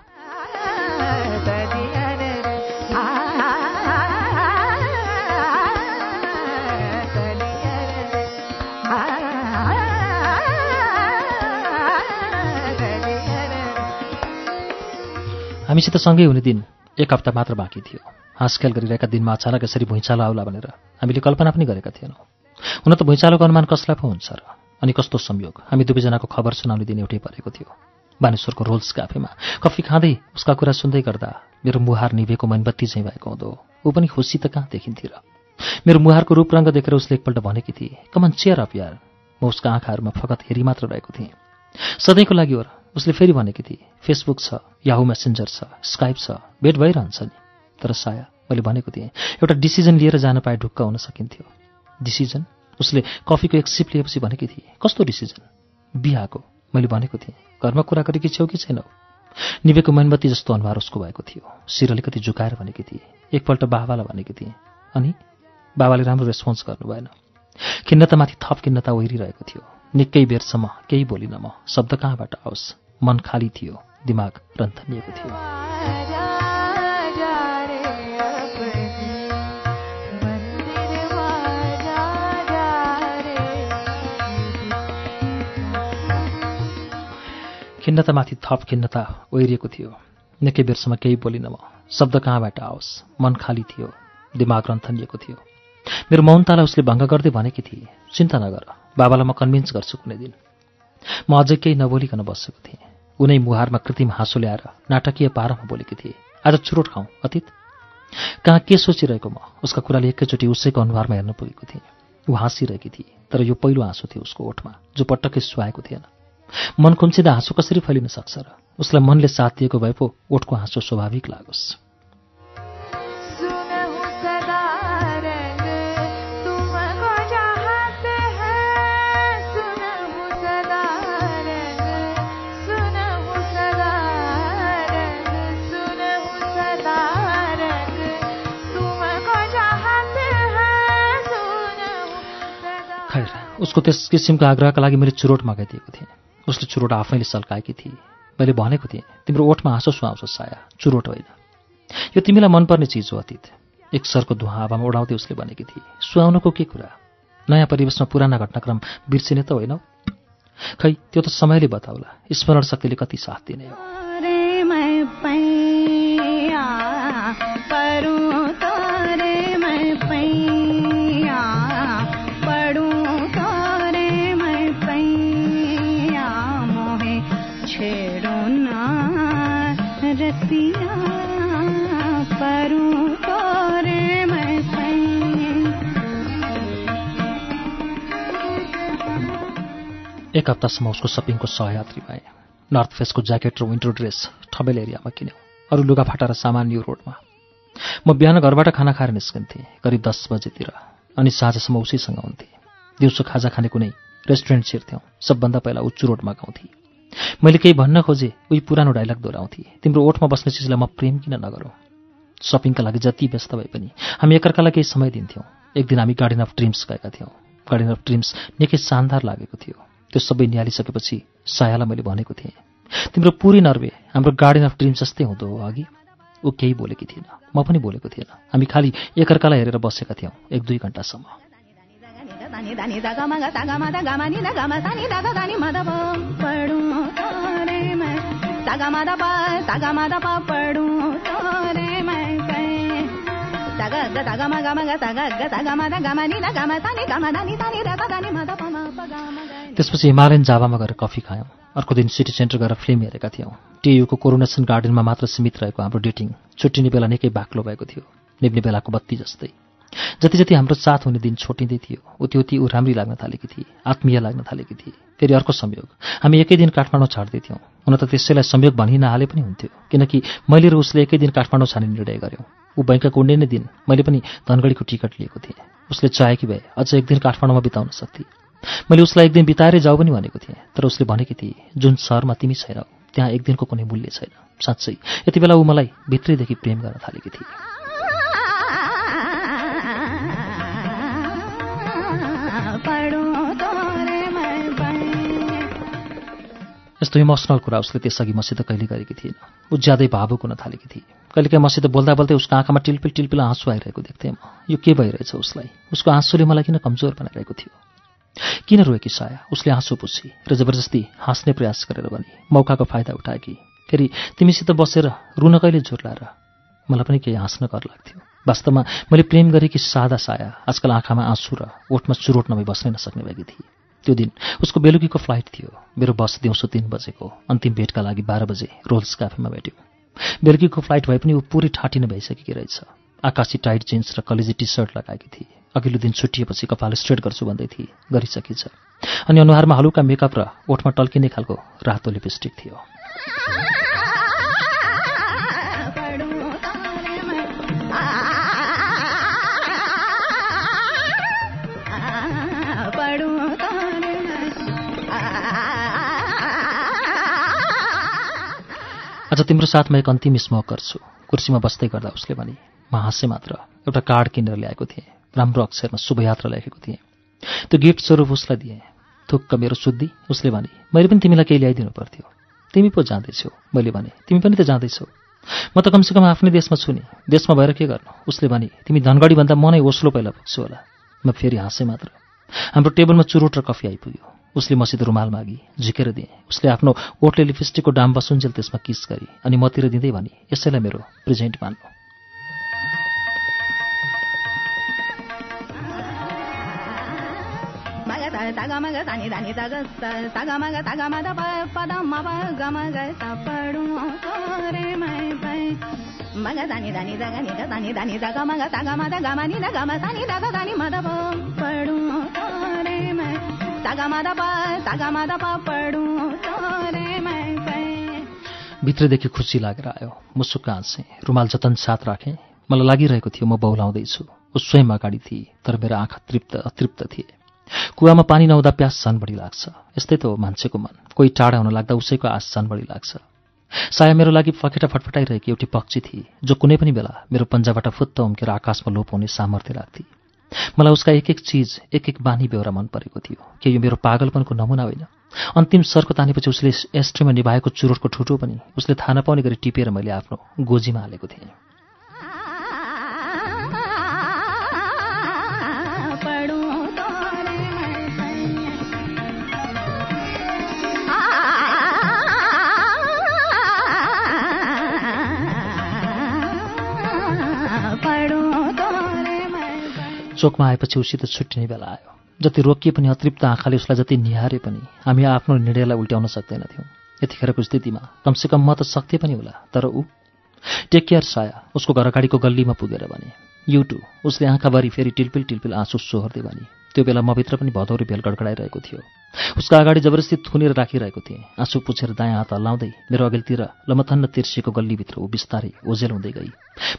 तरियन रे आ तरियन रे आ तरियन रे हामीसित सँगै हुने दिन एक हप्ता मात्र बाँकी थियो। हाँसखेल गरिरहेका दिनमा अचानक यसरी भुइँचालो आउला भनेर हामीले कल्पना पनि गरेका थिएनौँ। हुन त भुइँचालोको अनुमान कसलाई पो हुन्छ र? अनि कस्तो संयोग? हामी दुवैजनाको खबर सुनाउने दिन एउटै परेको थियो। बानेश्वरको रोल्स क्याफेमा कफी खाँदै उसका कुरा सुन्दै गर्दा मेरो मुहार निभेको मनबत्ती चाहिँ भएको हुँदो। ऊ पनि खुसी त कहाँ देखिन्थे र? मेरो मुहारको रूपरङ्ग देखेर उसले एकपल्ट भनेकी थिए कमन चेयर अप यार। म उसका आँखाहरूमा फकत हेरी मात्र रहेको थिएँ। सधैँको लागि हो र? उसले फेरि भनेकी थिए फेसबुक छ याहु मेसेन्जर छ स्काइप छ भेट भइरहन्छ नि। तर साया मैले भनेको थिएँ एउटा डिसिजन लिएर जान पाए ढुक्क हुन सकिन्थ्यो। डिसिजन उसले कफीको एक सिप लिएपछि भनेकी थिए कस्तो डिसिजन बिहाको मैले भनेको थिएँ घरमा कुरा गरेकी छेउ कि छैनौ निभेको मेनबत्ती जस्तो अनुहार उसको भएको थियो। शिर अलिकति झुकाएर भनेकी थिए एकपल्ट बाबालाई भनेकी थिएँ। अनि बाबाले राम्रो रेस्पोन्स गर्नु भएन। खिन्नतामाथि थप खिन्नता ओहिरिरहेको थियो। निकै बेरसम्म केही बोलिन म। शब्द कहाँबाट आओस्? मन खाली थियो। दिमाग रन्थनिएको थियो। खिन्नतामाथि थप खिन्नता ओहिरिएको थियो। निकै बेरसम्म केही बोलिन म। शब्द कहाँबाट आओस्? मन खाली थियो। दिमाग रन्थनिएको थियो। मेरो मौनतालाई उसले भङ्ग गर्दै भनेकी थिए चिन्ता नगर बाबालाई म कन्भिन्स गर्छु कुनै दिन। म अझै केही नबोलिकन बसेको थिएँ। उनै मुहारमा कृत्रिम हाँसो ल्याएर नाटकीय पारामा बोलेकी थिए आज चुरोट खाउँ अतीत। कहाँ के सोचिरहेको म? उसका कुराले एकैचोटि उसैको अनुहारमा हेर्न पुगेको थिएँ। ऊ हाँसिरहेकी थिए तर यो पहिलो हाँसो थियो उसको ओठमा जो पटक्कै सुहाएको थिएन। मन खुम्चिँदा हाँसो कसरी फैलिन सक्छ र? उसलाई मनले साथ दिएको भए पो ओठको हाँसो स्वाभाविक लागोस्। खैर उसको त्यस किसिमको आग्रहका लागि मैले चुरोट मगाइदिएको थिएँ। उसले चुरोट आफैले सल्काएकी थिए। मैले भनेको थिएँ तिम्रो ओठमा हाँसो सुहाउँछ साया चुरोट होइन। यो तिमीलाई मनपर्ने चिज हो अतीत। एक सरको धुवा हावामा उडाउँदै उसले भनेकी थिए सुहाउनुको के कुरा? नयाँ परिवेशमा पुराना घटनाक्रम बिर्सिने त होइनौ खै त्यो त समयले बताउला। स्मरण शक्तिले कति साथ दिने हो। एक हप्तासम्म उसको सपिङको सहयात्री भए। नर्थ फेसको ज्याकेट र विन्टर ड्रेस ठमेल एरियामा किन्यौँ अरू लुगाफाटा र सामान न्यू रोडमा। म बिहान घरबाट खाना खाएर निस्कन्थेँ करिब दस बजेतिर अनि साँझसम्म उसीसँग हुन्थेँ। दिउँसो खाजा खाने कुनै रेस्टुरेन्ट छिर्थ्यौँ सबभन्दा पहिला उच्चु रोडमा गाउँथेँ। मैले केही भन्न खोजेँ उही पुरानो डाइलग दोहोऱ्याउँथेँ तिम्रो ओठमा बस्ने चिजलाई म प्रेम किन नगरौँ? सपिङका लागि जति व्यस्त भए पनि हामी एकअर्कालाई केही समय दिन्थ्यौँ। एक दिन हामी गार्डन अफ ड्रिम्स गएका थियौँ। गार्डन अफ ड्रिम्स निकै शानदार लागेको थियो। त्यो सबै निहालिसकेपछि सायालाई मैले भनेको थिएँ तिम्रो पुरै नर्वे हाम्रो गार्डन अफ ड्रिम्स जस्तै हुँदो हो अघि ऊ केही बोलेकी थिएन म पनि बोलेको थिएन हामी खालि एकअर्कालाई हेरेर बसेका थियौँ एक दुई घन्टासम्म त्यसपछि हिमालयन जाभामा गएर कफी खायौँ। अर्को दिन सिटी सेन्टर गएर फिल्म हेरेका थियौँ। टियुको कोरोनेसन गार्डनमा मात्र सीमित रहेको हाम्रो डेटिङ छुट्टिने बेला निकै बाक्लो भएको थियो। निप्ने बेलाको बत्ती जस्तै। जति जति हाम्रो साथ हुने दिन छोटिँदै थियो उति उति ऊ राम्री लाग्न थालेकी थिए आत्मीय लाग्न थालेकी थिए। फेरि अर्को संयोग। हामी एकै दिन काठमाडौँ छाड्दै थियौँ। हुन त त्यसैलाई संयोग भनि नहाले पनि हुन्थ्यो किनकि मैले र उसले एकै दिन काठमाडौँ छाने निर्णय गऱ्यौँ ऊ बैङ्कको उड्ने नै दिन। मैले पनि धनगढीको टिकट लिएको थिएँ। उसले चाहेकी भए अझ एक दिन काठमाडौँमा बिताउन सक्थे। मैले उसलाई एक दिन बिताएरै जाऊ पनि भनेको थिएँ तर उसले भनेकी थिए जुन सहरमा तिमी छैनौ त्यहाँ एक दिनको कुनै मूल्य छैन। साँच्चै यति बेला ऊ मलाई भित्रैदेखि प्रेम गर्न थालेकी थिए। यस्तो इमोसनल कुरा उसले त्यसअघि मसित कहिले गरेकी थिएन। ऊ ज्यादै भावुक हुन थालेकी थिए। कहिलेकाहीँ मसित बोल्दा बोल्दै उसको आँखामा टिल्पिल टिल्पिल आँसु आइरहेको देख्थेँ म। यो के भइरहेछ उसलाई? उसको आँसुले मलाई किन कमजोर बनाइरहेको थियो? किन रोएकी साया? उसले आँसु पुछी। र जबरजस्ती हाँस्ने प्रयास गरेर भने मौकाको फाइदा उठाएकी फेरि तिमीसित बसेर रुन कहिले जोर्लाएर मलाई पनि केही हाँस्न कर लाग्थ्यो। वास्तवमा मैले प्रेम गरेकी सादा साया आजकल आँखामा आँसु र ओठमा चुरोट नभई बस्नै नसक्ने भएकी थिए। त्यो दिन। उसको बेलुकीको फ्लाइट थियो। मेरो बस दिउँसो तिन बजेको। अन्तिम भेटका लागि बाह्र बजे रोल्स क्याफेमा भेट्यौँ। बेलुकीको फ्लाइट भए पनि ऊ पुरै ठाटिन भइसकेकी रहेछ। आकाशी टाइट जिन्स र कलेजी टी सर्ट लगाएकी थिए। अघिल्लो दिन छुट्टिएपछि कपाल स्ट्रेट गर्छु भन्दै थिए। गरिसकिन्छ। अनि अनुहारमा हलुका मेकअप र ओठमा टल्किने खालको रातो लिपस्टिक थियो। आज तिम्रो साथमा एक अन्तिम स्मोक गर्छु कुर्सीमा बस्दै गर्दा उसले भने म हाँसे मात्र एउटा कार्ड किनेर ल्याएको थिएँ। राम्रो अक्षरमा शुभयात्रा लेखेको थिएँ। त्यो गिफ्ट स्वरूप उसलाई दिएँ। थुक्क मेरो शुद्धि उसले भने मैले पनि तिमीलाई केही ल्याइदिनु पर्थ्यो। तिमी पो जाँदैछौ। मैले भने तिमी पनि त जाँदैछौ। म त कमसेकम आफ्नै देशमा छु नि। देशमा भएर के गर्नु? उसले भने तिमी धनगढीभन्दा म नै ओस्लो पहिला पुग्छु होला। म फेरि हाँसेँ मात्र। हाम्रो टेबलमा चुरोट र कफी आइपुग्यो। उसले मसित रुमाल मागी झिकेर दिएँ उसले आफ्नो ओटले लिपस्टिकको डाम बसुन्जेल त्यसमा किस गरी अनि मतिर दिँदै भने यसैलाई मेरो प्रेजेन्ट मान्नु भित्रदेखि खुसी लागेर आयो। मुसुक्क हाँसेँ रुमाल जतन साथ राखेँ। मलाई लागिरहेको थियो म बौलाउँदैछु। ऊ स्वयं अगाडि थिए तर मेरो आँखा तृप्त अतृप्त थिए। कुवामा पानी नहुँदा प्यास झन बढी लाग्छ। यस्तै त हो मान्छेको मन। कोही टाढा हुन लाग्दा उसैको आश झन बढी लाग्छ। साया मेरो लागि फकेटा फटफटाइरहेकी एउटी पक्षी थिए जो कुनै पनि बेला मेरो पन्जाबाट फुत्त उम्केर आकाशमा लोप हुने सामर्थ्य राख्थे। मलाई उसका एक एक चिज एक एक बानी बेहोरा मन परेको थियो के यो मेरो पागलपनको नमुना होइन। अन्तिम सर्को तानेपछि उसले एस्ट्रीमा निभाएको चुरोटको ठुटो पनि उसले थाहा नपाउने गरी टिपेर मैले आफ्नो गोजीमा हालेको थिएँ। चोकमा आएपछि उसित छुट्टिने बेला आयो। जति रोकिए पनि अतृप्त आँखाले उसलाई जति निहारे पनि हामी आफ्नो निर्णयलाई उल्ट्याउन सक्दैनथ्यौँ। यतिखेरको स्थितिमा कमसेकम म त सक्थेँ पनि होला तर ऊ टेक केयर साया। उसको घर अगाडिको गल्लीमा पुगेर भने। युटु उसले आँखाभरि फेरि टिल्पिल टिल्पिल आँसु सोहोर्दै भने। त्यो बेला मभित्र पनि भदौरी भेल गडगडाइरहेको थियो। उसका अगाडि जबरजस्ती थुनेर राखिरहेको थिएँ। आँसु पुछेर दायाँ हात हल्लाउँदै मेरो अघिल्तिर लमथन्न तिर्सिएको गल्लीभित्र ऊ बिस्तारै ओझेल हुँदै गई।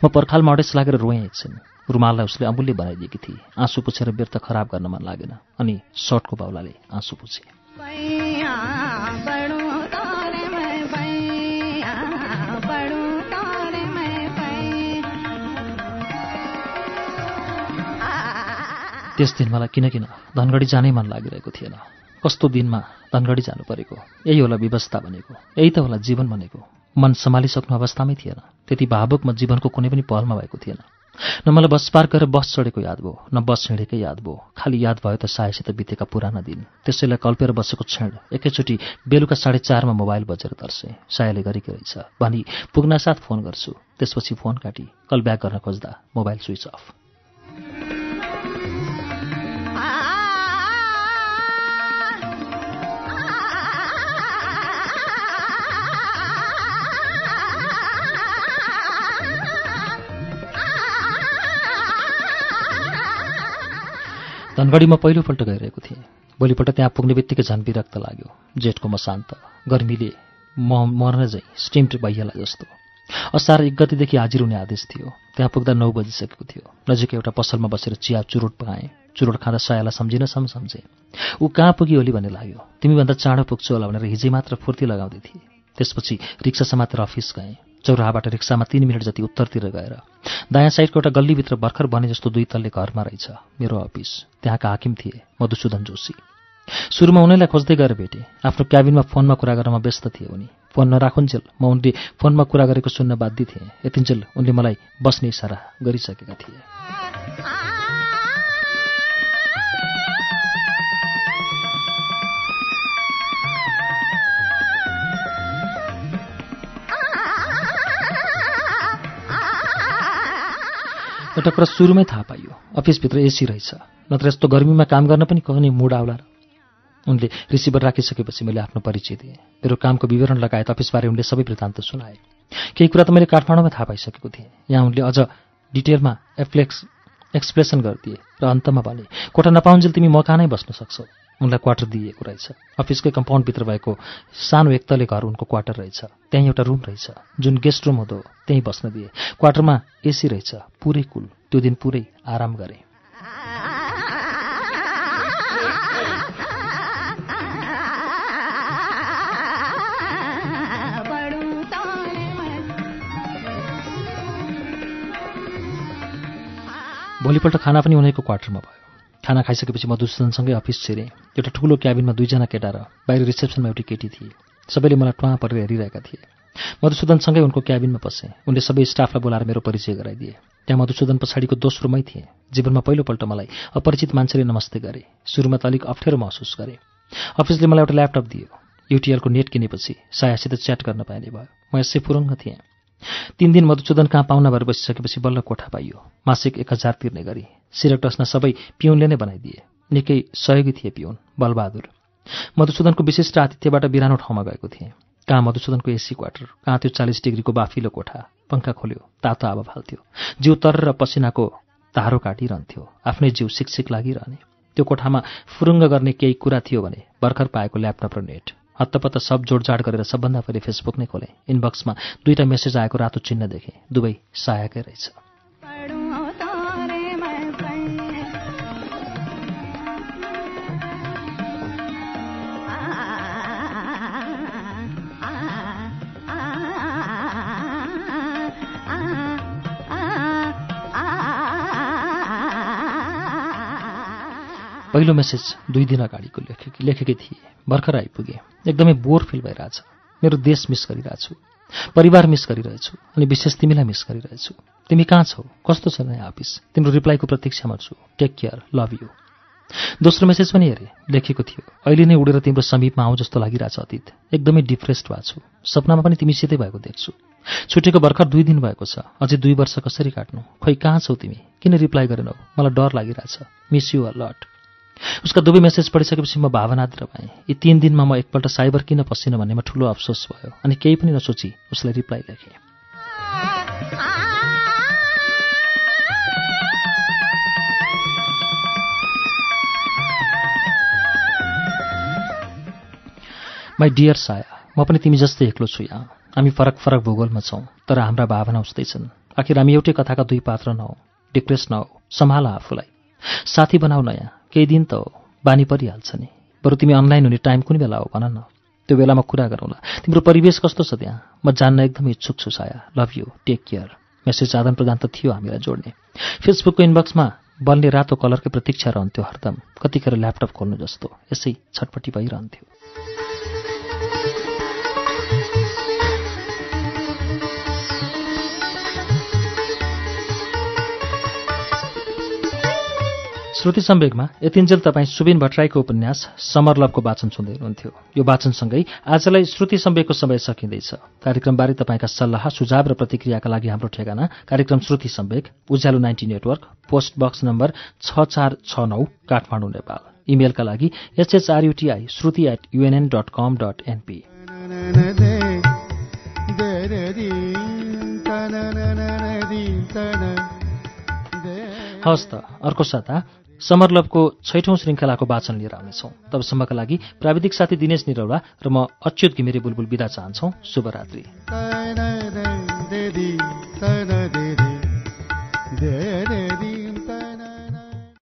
म पर्खालमा अडेस लागेर रोएँ एकछिन। रुमाललाई उसले अमूल्य बनाइदिएकी थिए। आँसु पुछेर व्यर्थ खराब गर्न मन लागेन। अनि सर्टको बाउलाले आँसु पुछे। त्यस दिन मलाई किन किन धनगढी जानै मन लागिरहेको थिएन। कस्तो दिनमा धनगढी जानु परेको? यही होला व्यवस्था भनेको। यही त होला जीवन भनेको। मन सम्हालिसक्नु अवस्थामै थिएन। त्यति भावुक म जीवनको कुनै पनि पहलमा भएको थिएन। न मलाई बस पार गरेर बस चढेको याद भयो न बस हिँडेकै याद भयो। खालि याद भयो त सायसित बितेका पुराना दिन। त्यसैलाई कल्पेर बसेको क्षण एकैचोटि बेलुका साढे चारमा मोबाइल बजेर तर्सेँ। सायाले गरेकी रहेछ। भनी पुग्नासाथ फोन गर्छु। त्यसपछि फोन काटी कल ब्याक गर्न खोज्दा मोबाइल स्विच अफ। धनगढीमा पहिलोपल्ट गइरहेको थिएँ। भोलिपल्ट त्यहाँ पुग्ने बित्तिकै झन् विरक्त लाग्यो। जेठको मसान्त गर्मीले म मर्न झैँ स्टिम्ड भइहाल्ला जस्तो। असार एक गतिदेखि हाजिर हुने आदेश थियो। त्यहाँ पुग्दा नौ बजिसकेको थियो। नजिकै एउटा पसलमा बसेर चिया चुरोट पकाएँ। चुरोट खाँदा सायालाई सम्झिन सम सम्झेँ। ऊ कहाँ पुग्यो होली भन्ने लाग्यो। तिमीभन्दा चाँडो पुग्छु होला भनेर हिजै मात्र फुर्ती लगाउँदै थिए। त्यसपछि रिक्सा समातेर अफिस गएँ। चौराहाबाट रिक्सामा तिन मिनट जति उत्तरतिर गएर दायाँ साइडको एउटा गल्लीभित्र भर्खर बने जस्तो दुई तल्ले घरमा रहेछ मेरो अफिस। त्यहाँका हाकिम थिए मधुसूदन जोशी। सुरुमा उनैलाई खोज्दै गएर भेटेँ। आफ्नो क्याबिनमा फोनमा कुरा गर्न व्यस्त थिए उनी। फोन नराखुन्जेल म उनले फोनमा कुरा गरेको सुन्न बाध्य थिएँ। यतिन्जेल उनले मलाई बस्ने इसारा गरिसकेका थिए। एउटा कुरा सुरुमै थाहा पाइयो। अफिसभित्र एसी रहेछ। नत्र यस्तो गर्मीमा काम गर्न पनि कहने मुड आउला र। उनले रिसिभर राखिसकेपछि मैले आफ्नो परिचय दिएँ। मेरो कामको विवरण लगायत अफिसबारे उनले सबै वृत्तान्त सुनाए। केही कुरा त मैले काठमाडौँमा थाहा पाइसकेको थिएँ। यहाँ उनले अझ डिटेलमा एफ्लेक्स एक्सप्लेसन गरिदिए र अन्तमा भने कोठा नपाउन्जेल तिमी मकानै बस्न सक्छौ। उनलाई क्वार्टर दिइएको रहेछ। अफिसकै कम्पाउन्डभित्र भएको सानो एकतले घर उनको क्वार्टर रहेछ। त्यहीँ एउटा रुम रहेछ। जुन गेस्ट रुम हुँदो त्यहीँ बस्न दिए। क्वार्टरमा एसी रहेछ। पुरै कुल त्यो दिन पुरै आराम गरे। भोलिपल्ट खाना पनि उनीको क्वार्टरमा भयो। खाना खाइसकेपछि मधुसूदनसँगै अफिस छिरेँ। एउटा ठुलो क्याबिनमा दुईजना केटा र बाहिर रिसेप्सनमा एउटी केटी थिए। सबैले मलाई टुवा परेर हेरिरहेका थिए। मधुसूदनसँगै उनको क्याबिनमा बसेँ उनले सबै स्टाफलाई बोलाएर मेरो परिचय गराइदिए। त्यहाँ मधुसूदन पछाडिको दोस्रोमै थिएँ। जीवनमा पहिलोपल्ट मलाई अपरिचित मान्छेले नमस्ते गरे। सुरुमा त अलिक अप्ठ्यारो महसुस गरेँ। अफिसले मलाई एउटा ल्यापटप दियो। युटिएलको नेट किनेपछि सायासित च्याट गर्न पाइने भयो। म यसै फुरुङ्ग थिएँ। तिन दिन मधुसूदन कहाँ पाहुना भएर बसिसकेपछि बल्ल कोठा पाइयो। मासिक एक हजार तिर्ने गरी सिरक डस्न सबै पिउनले नै बनाइदिए। निकै सहयोगी थिए पिउन बलबहादुर। मधुसूदनको विशिष्ट आतिथ्यबाट बिरानो ठाउँमा गएको थिएँ। कहाँ मधुसूदनको एसी क्वार्टर कहाँ त्यो चालिस डिग्रीको बाफिलो कोठा पङ्खा खोल्यो तातो हावा फाल्थ्यो। जिउ तर र पसिनाको धारो काटिरहन्थ्यो आफ्नै जिउ सिकसिक लागिरहने। त्यो कोठामा फुरुङ्ग गर्ने केही कुरा थियो भने भर्खर पाएको ल्यापटप र नेट। हत्तपत्त सब जोडजाड गरेर सबभन्दा पहिले फेसबुक नै खोलेँ। इनबक्समा दुईवटा मेसेज आएको रातो चिन्ह देखेँ। दुवै सायाकै रहेछ। पहिलो मेसेज दुई दिन अगाडिको लेखे लेखेकै थिए। भर्खर आइपुगे। एकदमै बोर फिल भइरहेछ। मेरो देश मिस गरिरहेछु। परिवार मिस गरिरहेछु अनि विशेष तिमीलाई मिस गरिरहेछु। तिमी कहाँ छौ? कस्तो छ नयाँ अफिस? तिम्रो रिप्लाईको प्रतीक्षामा छु। टेक केयर लभ यु दोस्रो मेसेज पनि हेरेँ। लेखेको थियो। अहिले नै उडेर तिम्रो समीपमा आउँ जस्तो लागिरहेछ अतीत। एकदमै डिप्रेस्ड भएको छु। सपनामा पनि तिमीसितै भएको देख्छु। छुट्टीको भर्खर दुई दिन भएको छ। अझै दुई वर्ष कसरी काट्नु? खोइ कहाँ छौ तिमी? किन रिप्लाई गरेनौ? मलाई डर लागिरहेछ। मिस यु अ लट उसका दुवै मेसेज पढिसकेपछि म भावनाद्र भएँ। यी तिन दिनमा म एकपल्ट साइबर किन पसिनँ भन्नेमा ठुलो अफसोस भयो अनि केही पनि नसोची उसलाई रिप्लाई लेखेँ। माई डियर साया म पनि तिमी जस्तै एक्लो छु यहाँ। हामी फरक फरक भूगोलमा छौँ तर हाम्रा भावना उस्तै छन्। आखिर हामी एउटै कथाका दुई पात्र नहौ डिप्रेस नहौ सम्हाल आफूलाई। साथी बनाऊ नयाँ केही दिन त हो बानी परिहाल्छ नि। बरु तिमी अनलाइन हुने टाइम कुन बेला हो भन न। त्यो बेलामा कुरा गरौँला। तिम्रो परिवेश कस्तो छ त्यहाँ? म जान्न एकदमै इच्छुक छु Saya. Love you take care message आदान प्रदान त थियो हामीलाई जोड्ने। फेसबुकको इनबक्समा बल्ने रातो कलरकै प्रतीक्षा रहन्थ्यो हरदम। कतिखेर ल्यापटप खोल्नु जस्तो। यसै छटपट्टि भइरहन्थ्यो। श्रुति सम्वेकमा यतिन्जेल तपाईँ सुबिन भट्टराईको उपन्यास समर लभको वाचन सुन्दै हुनुहुन्थ्यो। यो वाचनसँगै आजलाई श्रुति सम्वेकको समय सकिँदैछ। कार्यक्रमबारे तपाईँका सल्लाह सुझाव र प्रतिक्रियाका लागि हाम्रो ठेगाना कार्यक्रम Shruti Sambeg Ujyaalo ninety network post box number छ चार छ नौ काठमाडौँ नेपाल। इमेलका लागि HHRUTI Shruti at UNN dot com dot NP हवस् अर्को साता समरलभको छैठौं श्रृङ्खलाको वाचन लिएर आउनेछौँ तबसम्मका लागि प्राविधिक साथी दिनेश निरौला र म अच्युत घिमिरे बुलबुल विदा चाहन्छौ शुभरात्रि